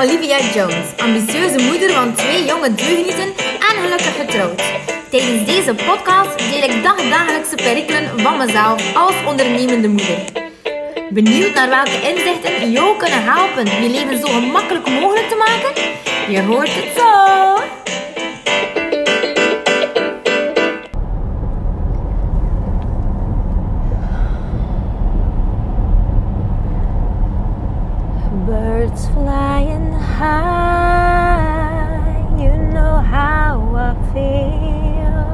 Olivia Jones, ambitieuze moeder van twee jonge deugnieten en gelukkig getrouwd. Tijdens deze podcast deel ik dagdagelijkse perikelen van mezelf als ondernemende moeder. Benieuwd naar welke inzichten jou kunnen helpen je leven zo gemakkelijk mogelijk te maken? Je hoort het zo! Birds flying high, you know how I feel.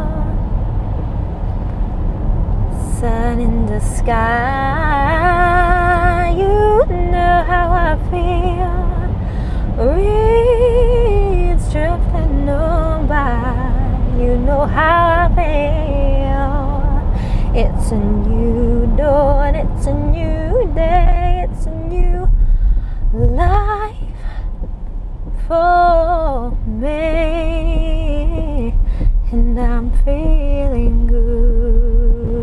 Sun in the sky, you know how I feel. Reeds drifting on by, you know how I feel. It's a new dawn, it's a new day, it's a new life for me, and I'm feeling good.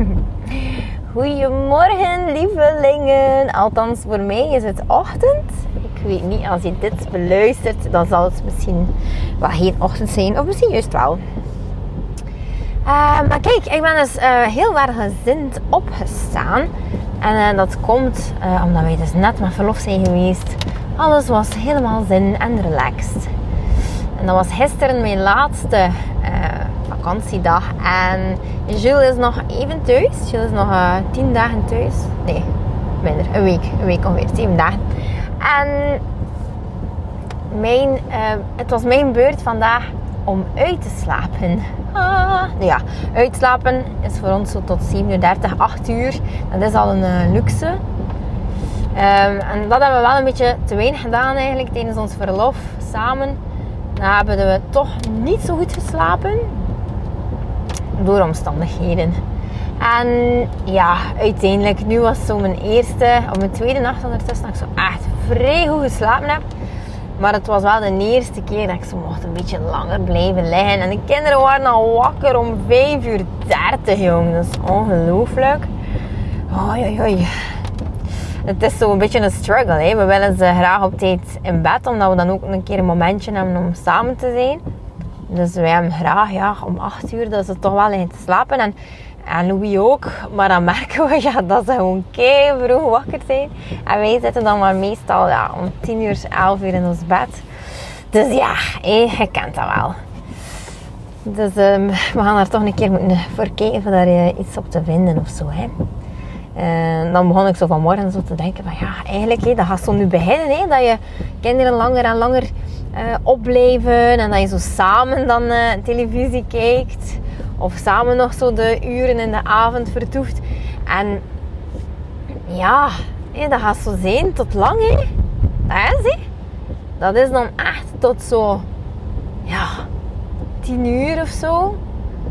Goedemorgen, lievelingen. Althans, voor mij is het ochtend. Ik weet niet, als je dit beluistert, dan zal het misschien wel geen ochtend zijn, of misschien juist wel. Uh, maar kijk, ik ben dus uh, heel erg gezind opgestaan. En uh, dat komt omdat wij dus net met verlof zijn geweest. Alles was helemaal zin en relaxed. En dat was gisteren mijn laatste vakantiedag. En Jules is nog even thuis. Jules is nog tien dagen thuis. Nee, minder. Een week. Een week ongeveer. Zeven dagen. En mijn, het was mijn beurt vandaag om uit te slapen. Ah, ja, uitslapen is voor ons zo tot 7 uur 30, 8 uur. Dat is al een uh, luxe. Um, en dat hebben we wel een beetje te weinig gedaan eigenlijk tijdens ons verlof samen. Dan hebben we toch niet zo goed geslapen. Door omstandigheden. En ja, uiteindelijk, nu was zo mijn eerste, of mijn tweede nacht ondertussen, dat ik zo echt vrij goed geslapen heb. Maar het was wel de eerste keer dat ik zo mocht een beetje langer blijven liggen. En de kinderen waren al wakker om 5 uur 30, jong. Dat is ongelooflijk. Oei, oei, oei. Het is zo een beetje een struggle. Hè. We willen ze graag op tijd in bed, omdat we dan ook een keer een momentje hebben om samen te zijn. Dus wij hebben graag ja, om 8 uur dat ze toch wel liggen te slapen. En en Louis ook. Maar dan merken we ja, dat ze gewoon kei vroeg wakker zijn. En wij zitten dan maar meestal ja, om 10 uur, 11 uur in ons bed. Dus ja, hé, je kent dat wel. Dus um, we gaan er toch een keer moeten voor kijken of daar je iets op te vinden of zo. Hè. En dan begon ik zo vanmorgen zo te denken van ja, eigenlijk hé, dat gaat zo nu beginnen. Hè, dat je kinderen langer en langer uh, opblijven. En dat je zo samen dan televisie kijkt. Of samen nog zo de uren in de avond vertoeft. En ja, dat gaat zo zijn tot lang. Hé. Dat is. Dat is dan echt tot zo, ja, tien uur of zo.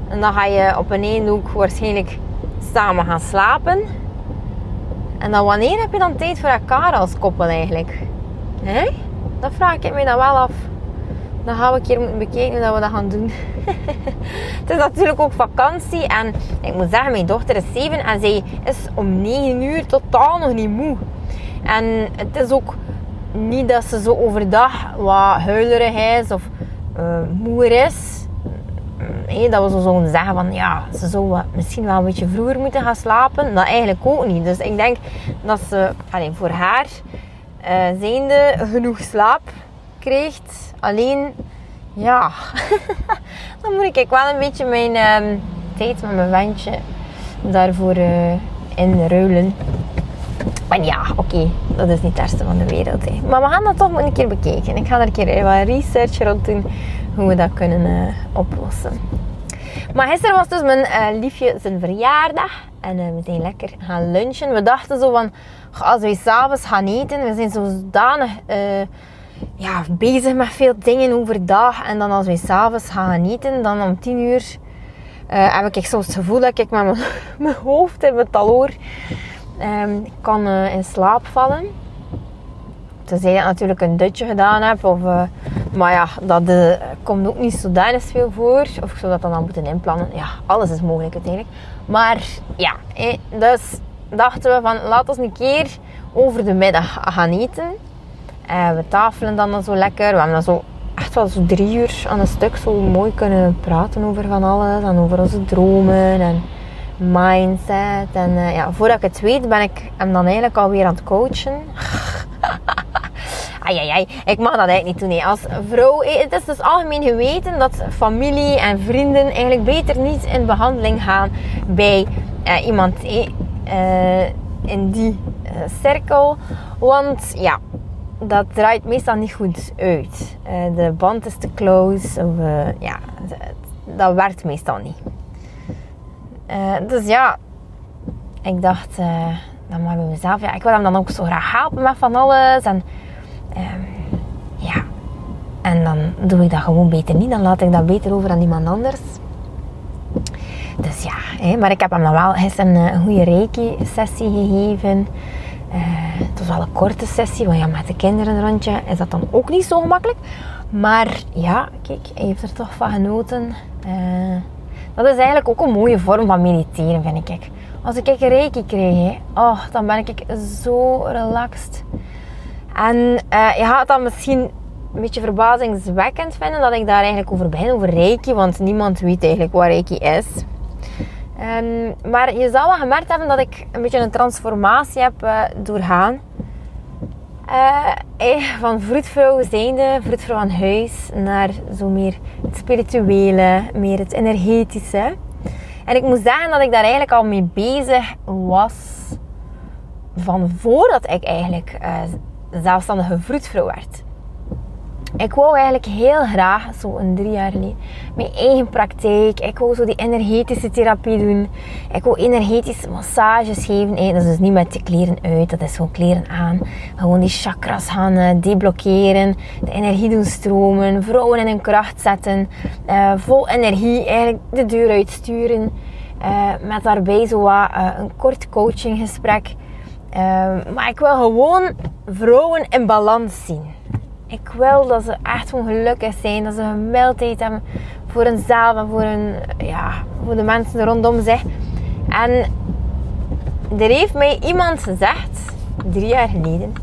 En dan ga je op een één ook waarschijnlijk samen gaan slapen. En dan wanneer heb je dan tijd voor elkaar als koppel eigenlijk? Dat vraag ik me dan wel af. Dan gaan we een keer moeten bekijken hoe we dat gaan doen. het is natuurlijk ook vakantie. En ik moet zeggen, mijn dochter is 7 en zij is om 9 uur totaal nog niet moe. En het is ook niet dat ze zo overdag wat huilerig is of uh, moe is. Hey, dat we zo zeggen van ja, ze zou misschien wel een beetje vroeger moeten gaan slapen. Dat eigenlijk ook niet. Dus ik denk dat ze alleen voor haar uh, zijnde genoeg slaap krijgt. Alleen, ja, dan moet ik wel een beetje mijn um, tijd met mijn ventje daarvoor uh, inruilen. Maar ja, oké, dat is niet het ergste van de wereld. Hè. Maar we gaan dat toch een keer bekijken. Ik ga er een keer wat research rond doen hoe we dat kunnen uh, oplossen. Maar gisteren was dus mijn liefje zijn verjaardag. En uh, we zijn lekker gaan lunchen. We dachten zo van, als wij s'avonds gaan eten, we zijn zodanig ja, bezig met veel dingen overdag. En dan als we s'avonds gaan eten, dan om tien uur uh, heb ik soms het gevoel dat ik met mijn, mijn hoofd in mijn taloor um, kan uh, in slaap vallen. Tenzij ik natuurlijk een dutje gedaan heb. Of, uh, maar ja, dat komt ook niet zo veel voor. Of ik zou dat dan, dan moeten inplannen. Ja, alles is mogelijk uiteindelijk. Maar ja, dus dachten we van laat ons een keer over de middag gaan eten. Uh, we tafelen dan zo lekker. We hebben dan zo echt wel zo drie uur aan een stuk zo mooi kunnen praten over van alles. En over onze dromen en mindset. En uh, ja, voordat ik het weet ben ik hem dan eigenlijk alweer aan het coachen. ai, ai, ik mag dat eigenlijk niet doen. Als vrouw, eh, het is dus algemeen geweten dat familie en vrienden eigenlijk beter niet in behandeling gaan bij uh, iemand in die cirkel. Want ja, dat draait meestal niet goed uit. de band is te close. Of, ja, dat werkt meestal niet. dus ja, ik dacht dan maar bij mezelf, ja, ik wil hem dan ook zo graag helpen met van alles. En um, ja, en dan doe ik dat gewoon beter niet. Dan laat ik dat beter over aan iemand anders. Dus ja, hè, maar ik heb hem dan wel eh, een goede reiki-sessie gegeven. Wel een korte sessie, want ja, met de kinderen een rondje is dat dan ook niet zo gemakkelijk. Maar ja, kijk, hij heeft er toch van genoten. Uh, dat is eigenlijk ook een mooie vorm van mediteren, vind ik. Als ik een reiki krijg, oh, dan ben ik zo relaxed. En uh, je gaat dat misschien een beetje verbazingswekkend vinden dat ik daar eigenlijk over begin, over reiki. Want niemand weet eigenlijk wat reiki is. Um, maar je zal wel gemerkt hebben dat ik een beetje een transformatie heb uh, doorgaan. Uh, van vroedvrouw zijnde, vroedvrouw aan huis, naar zo meer het spirituele, meer het energetische. En ik moet zeggen dat ik daar eigenlijk al mee bezig was van voordat ik eigenlijk uh, zelfstandige vroedvrouw werd. Ik wou eigenlijk heel graag, zo een drie jaar geleden, mijn eigen praktijk. Ik wou zo die energetische therapie doen. Ik wou energetische massages geven. dat is dus niet met de kleren uit, dat is gewoon kleren aan. Gewoon die chakras gaan deblokkeren, de energie doen stromen, vrouwen in hun kracht zetten, uh, vol energie eigenlijk de deur uitsturen. Uh, met daarbij zo wat, een kort coachinggesprek. maar ik wil gewoon vrouwen in balans zien. Ik wil dat ze echt gewoon gelukkig zijn. Dat ze gemildheid hebben voor hunzelf en voor, hun, ja, voor de mensen rondom zich. En er heeft mij iemand gezegd, drie jaar geleden.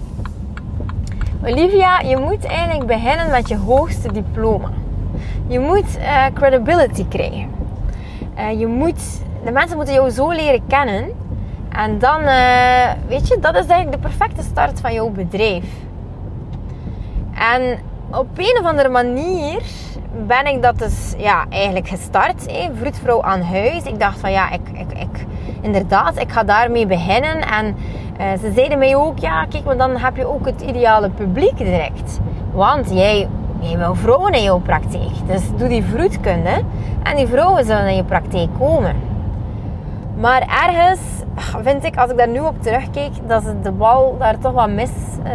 Olivia, je moet eigenlijk beginnen met je hoogste diploma. Je moet uh, credibility krijgen. Uh, je moet, de mensen moeten jou zo leren kennen. En dan, uh, weet je, dat is eigenlijk de perfecte start van jouw bedrijf. En op een of andere manier ben ik dat dus ja, eigenlijk gestart. Hè, vroedvrouw aan huis. Ik dacht van ja, ik, ik, ik, inderdaad, ik ga daarmee beginnen. En uh, ze zeiden mij ook, ja kijk, maar dan heb je ook het ideale publiek direct. Want jij, jij wil vrouwen in jouw praktijk. Dus doe die vroedkunde. En die vrouwen zullen in je praktijk komen. Maar ergens vind ik, als ik daar nu op terugkijk, dat ze de bal daar toch wat mis uh,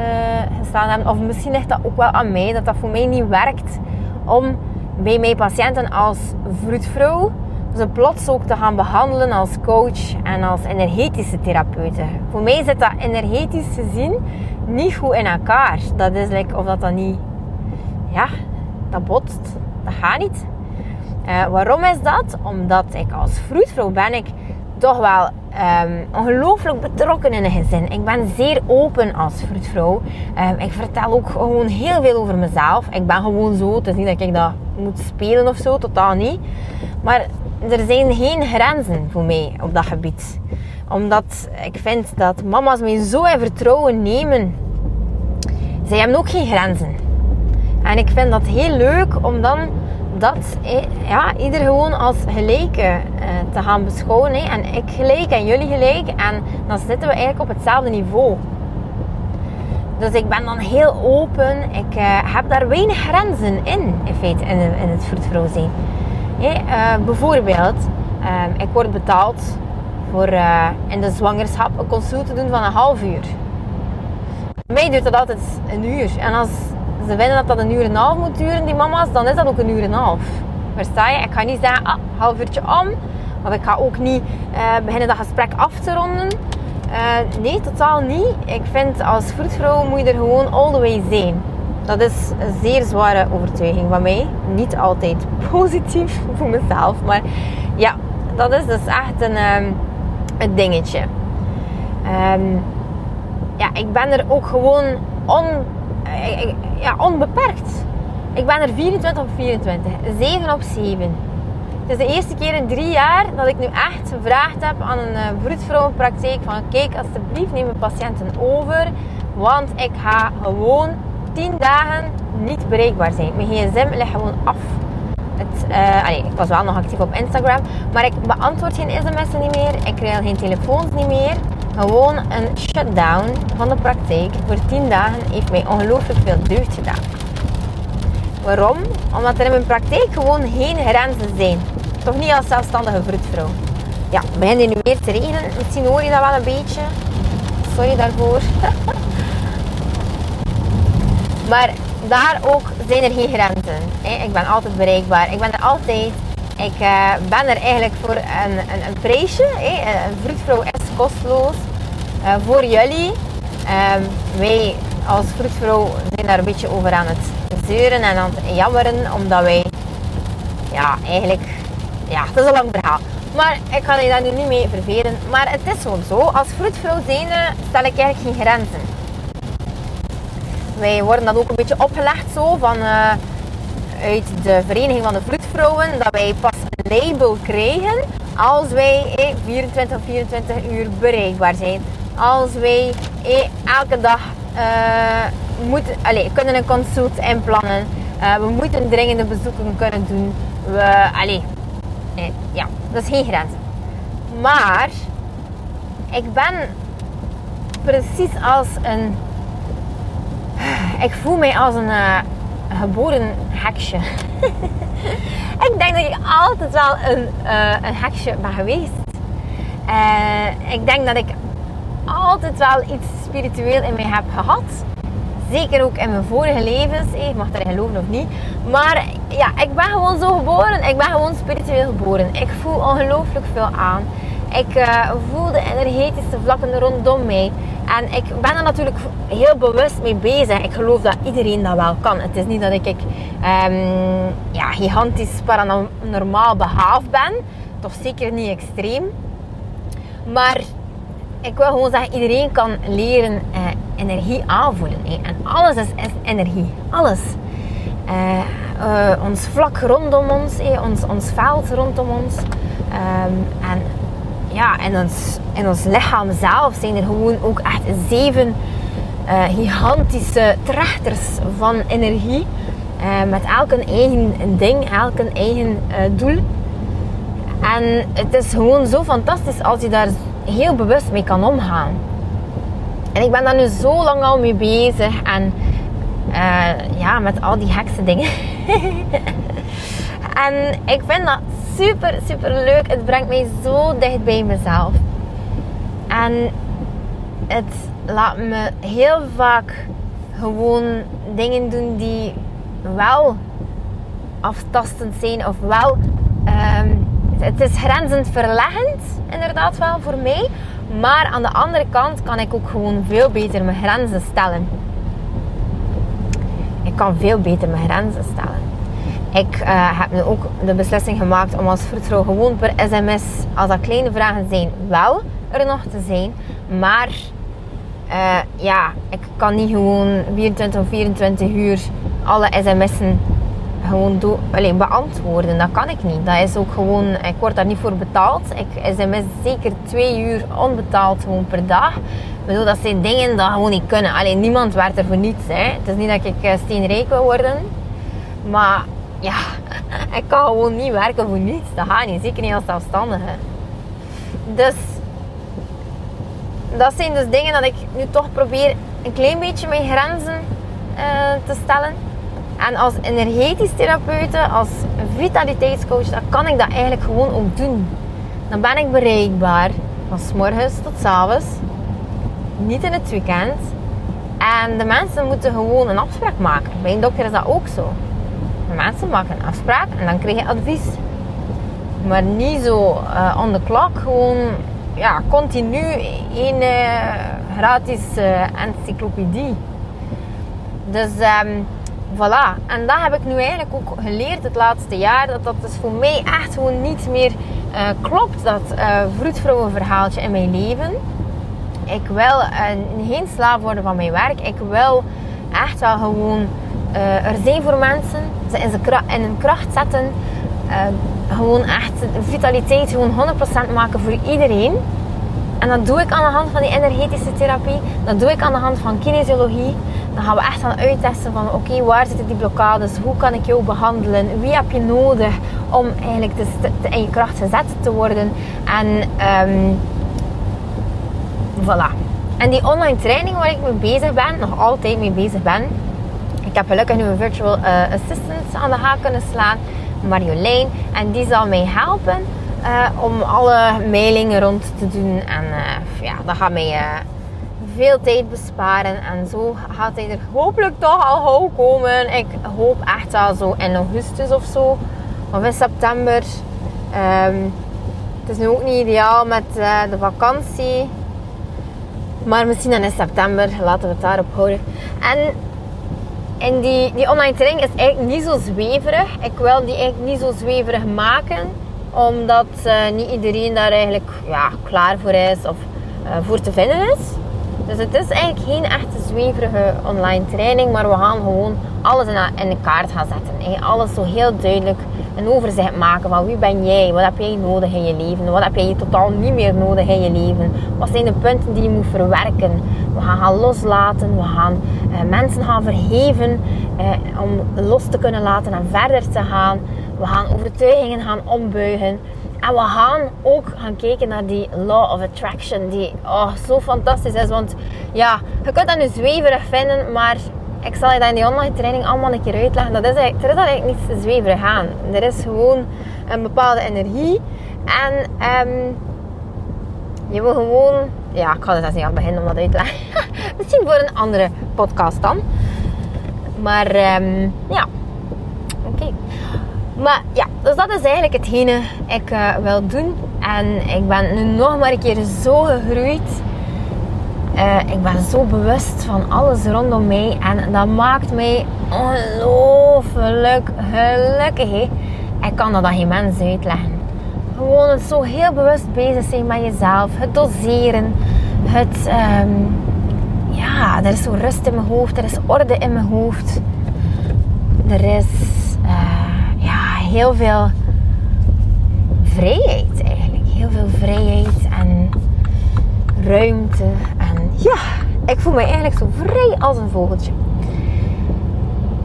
gestaan hebben. Of misschien ligt dat ook wel aan mij, dat dat voor mij niet werkt om bij mijn patiënten als vroedvrouw ze plots ook te gaan behandelen als coach en als energetische therapeute. Voor mij zit dat energetisch gezien niet goed in elkaar. Dat is like, of dat dan niet... Ja, dat botst. Dat gaat niet. Uh, waarom is dat? Omdat ik als vroedvrouw ben ik toch wel um, ongelooflijk betrokken in een gezin. Ik ben zeer open als vroedvrouw. Um, ik vertel ook gewoon heel veel over mezelf. Ik ben gewoon zo. Het is niet dat ik dat moet spelen of zo, totaal niet. Maar er zijn geen grenzen voor mij op dat gebied. Omdat ik vind dat mama's mij zo in vertrouwen nemen. Zij hebben ook geen grenzen. En ik vind dat heel leuk om dan dat ja, ieder gewoon als gelijke uh, te gaan beschouwen. Hè. En ik gelijk en jullie gelijk. En dan zitten we eigenlijk op hetzelfde niveau. Dus ik ben dan heel open. Ik uh, heb daar weinig grenzen in, in feite, in, in het vroedvrouw zijn. Bijvoorbeeld, ik word betaald voor in de zwangerschap een consult te doen van een half uur. Bij mij duurt dat altijd een uur. En als ze vinden dat dat een uur en een half moet duren, die mama's, dan is dat ook een uur en een half. Versta je? Ik ga niet zeggen, ah, half uurtje om. Of ik ga ook niet uh, beginnen dat gesprek af te ronden. Uh, nee, totaal niet. Ik vind als vroedvrouw moet je er gewoon all the way zijn. Dat is een zeer zware overtuiging van mij. Niet altijd positief voor mezelf. Maar ja, dat is dus echt een, um, een dingetje. Um, ja, ik ben er ook gewoon on, ja, onbeperkt. Ik ben er 24 op 24, 7 op 7. Het is de eerste keer in drie jaar dat ik nu echt gevraagd heb aan een vroedvrouwenpraktijk van kijk alsjeblieft neem mijn patiënten over, want ik ga gewoon 10 dagen niet bereikbaar zijn. Mijn gsm ligt gewoon af. Het, ik was wel nog actief op Instagram, maar ik beantwoord geen sms'en niet meer. Ik krijg geen telefoons niet meer. Gewoon een shutdown van de praktijk voor 10 dagen heeft mij ongelooflijk veel deugd gedaan. Waarom? Omdat er in mijn praktijk gewoon geen grenzen zijn. Toch niet als zelfstandige vroedvrouw. Ja, het begint nu weer te regenen. Misschien hoor je dat wel een beetje. Sorry daarvoor. maar daar ook zijn er geen grenzen. Ik ben altijd bereikbaar. Ik ben er altijd. Ik eh, ben er eigenlijk voor een, een, een prijsje. Een vroedvrouw is Uh, voor jullie. Um, wij als vroedvrouw zijn daar een beetje over aan het zeuren en aan het jammeren. Omdat wij ja, eigenlijk ja, het is een lang verhaal. Maar ik ga je daar nu niet mee vervelen. Maar het is gewoon zo. Als vroedvrouw zijnde stel ik eigenlijk geen grenzen. Wij worden dat ook een beetje opgelegd zo van uh, uit de Vereniging van de Vroedvrouwen. Dat wij pas een label krijgen als wij eh, 24 of 24 uur bereikbaar zijn. Als wij eh, elke dag uh, moeten, allez, kunnen een consult inplannen. Uh, we moeten dringende bezoeken kunnen doen. We, allez, eh, ja, dat is geen grens. Maar ik ben precies als een. Ik voel mij als een geboren heksje. ik denk dat ik altijd wel een, uh, een heksje ben geweest. Uh, ik denk dat ik altijd wel iets spiritueel in mij heb gehad. Zeker ook in mijn vorige levens. Ik mag daarin geloven of niet. Maar ja, ik ben gewoon zo geboren. Ik ben gewoon spiritueel geboren. Ik voel ongelooflijk veel aan. Ik voel de energetische vlakken rondom mij. En ik ben er natuurlijk heel bewust mee bezig. Ik geloof dat iedereen dat wel kan. Het is niet dat ik um, ja, gigantisch paranormaal behaafd ben. Toch zeker niet extreem. Maar ik wil gewoon zeggen, iedereen kan leren uh, energie aanvoelen. Hè. En alles is, is energie. Alles. Uh, uh, ons vlak rondom ons. Ons, ons veld rondom ons. Um, en ja, in ons, in ons lichaam zelf zijn er gewoon ook echt zeven gigantische trechters van energie. met elk een eigen ding, elk een eigen doel. En het is gewoon zo fantastisch als je daar heel bewust mee kan omgaan. En ik ben daar nu zo lang al mee bezig. En ja, met al die heksen dingen. en ik vind dat super, super leuk. Het brengt mij zo dicht bij mezelf. En het laat me heel vaak gewoon dingen doen die wel aftastend zijn of wel um, het is grenzend verleggend, inderdaad wel voor mij. Maar aan de andere kant kan ik ook gewoon veel beter mijn grenzen stellen. Ik kan veel beter mijn grenzen stellen. Ik uh, heb nu ook de beslissing gemaakt om als vroedvrouw gewoon per sms, als dat kleine vragen zijn, wel er nog te zijn. Maar uh, ja, ik kan niet gewoon 24 of 24 uur alle sms'en gewoon do, beantwoorden. Dat kan ik niet. Dat is ook gewoon, ik word daar niet voor betaald. Ik sms zeker twee uur onbetaald gewoon per dag. Ik bedoel, dat zijn dingen dat gewoon niet kunnen. Alleen niemand werkt er voor niets. Hè. Het is niet dat ik eh, steenrijk wil worden. Maar ja, ik kan gewoon niet werken voor niets. Dat gaat niet. Zeker niet als zelfstandige. Dus dat zijn dus dingen dat ik nu toch probeer een klein beetje mijn grenzen uh, te stellen. En als energetisch therapeute, als vitaliteitscoach, dan kan ik dat eigenlijk gewoon ook doen. Dan ben ik bereikbaar van s morgens tot s avonds, niet in het weekend. En de mensen moeten gewoon een afspraak maken. Bij een dokter is dat ook zo. Mensen maken een afspraak en dan krijg je advies. Maar niet zo uh, on the clock, gewoon ja, continu een uh, gratis uh, encyclopedie. Dus um, voilà. En dat heb ik nu eigenlijk ook geleerd het laatste jaar. Dat dat dus voor mij echt gewoon niet meer klopt. Dat vroedvrouwenverhaaltje in mijn leven. ik wil geen slaaf worden van mijn werk. Ik wil echt wel gewoon uh, er zijn voor mensen. Ze in, in hun kracht zetten. Uh, gewoon echt vitaliteit gewoon 100% maken voor iedereen. En dat doe ik aan de hand van die energetische therapie. Dat doe ik aan de hand van kinesiologie. Dan gaan we echt gaan uittesten van oké, waar zitten die blokkades? Hoe kan ik jou behandelen? Wie heb je nodig om eigenlijk te in je kracht gezet te worden? En um, voilà. En die online training waar ik mee bezig ben, nog altijd mee bezig ben. Ik heb gelukkig nu een virtual uh, assistant aan de haak kunnen slaan, Marjolein. En die zal mij helpen uh, om alle mailingen rond te doen. En uh, ja, dat gaat mij veel tijd besparen. En zo gaat hij er hopelijk toch al gauw komen. Ik hoop echt al zo in augustus of zo. Of in september. Um, het is nu ook niet ideaal met de vakantie. Maar misschien dan in september. Laten we het daarop houden. En en die, die online training is eigenlijk niet zo zweverig. Ik wil die eigenlijk niet zo zweverig maken. Omdat uh, niet iedereen daar eigenlijk ja, klaar voor is of uh, voor te vinden is. Dus het is eigenlijk geen echte zweverige online training, maar we gaan gewoon alles in, de kaart gaan zetten. Alles zo heel duidelijk een overzicht maken van wie ben jij, wat heb jij nodig in je leven, wat heb jij totaal niet meer nodig in je leven, wat zijn de punten die je moet verwerken. We gaan gaan loslaten, we gaan eh, mensen gaan verheven eh, om los te kunnen laten en verder te gaan. We gaan overtuigingen gaan ombuigen. En we gaan ook gaan kijken naar die Law of Attraction, die oh, zo fantastisch is. Want ja, je kunt dat nu zweverig vinden, maar ik zal je dat in die online training allemaal een keer uitleggen. Dat is er is eigenlijk niets zweverig aan. Er is gewoon een bepaalde energie. En um, je wil gewoon... Ja, ik ga er niet aan beginnen om dat uit te leggen. Misschien voor een andere podcast dan. Maar um, ja, oké. Maar ja, dus dat is eigenlijk hetgene ik uh, wil doen. En ik ben nu nog maar een keer zo gegroeid. Uh, ik ben zo bewust van alles rondom mij. En dat maakt mij ongelooflijk gelukkig. Ik kan dat aan geen mens uitleggen. Gewoon het zo heel bewust bezig zijn met jezelf. Het doseren. Het... Um, ja, er is zo rust in mijn hoofd. Er is orde in mijn hoofd. Er is... Uh, heel veel vrijheid eigenlijk. Heel veel vrijheid ruimte. En ja, ik voel me eigenlijk zo vrij als een vogeltje.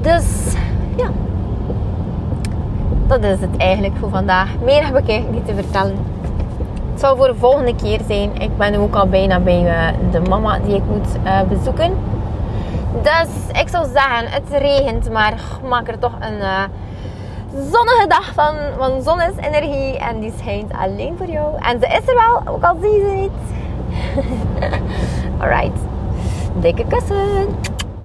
Dus ja, dat is het eigenlijk voor vandaag. Meer heb ik eigenlijk niet te vertellen. Het zal voor de volgende keer zijn. Ik ben ook al bijna bij uh, de mama die ik moet uh, bezoeken. Dus ik zou zeggen, het regent, maar maak er toch een... Uh, zonnige dag van, van zon is energie en die schijnt alleen voor jou. En ze is er wel, ook al zie je ze niet. All right. take Dikke kussen.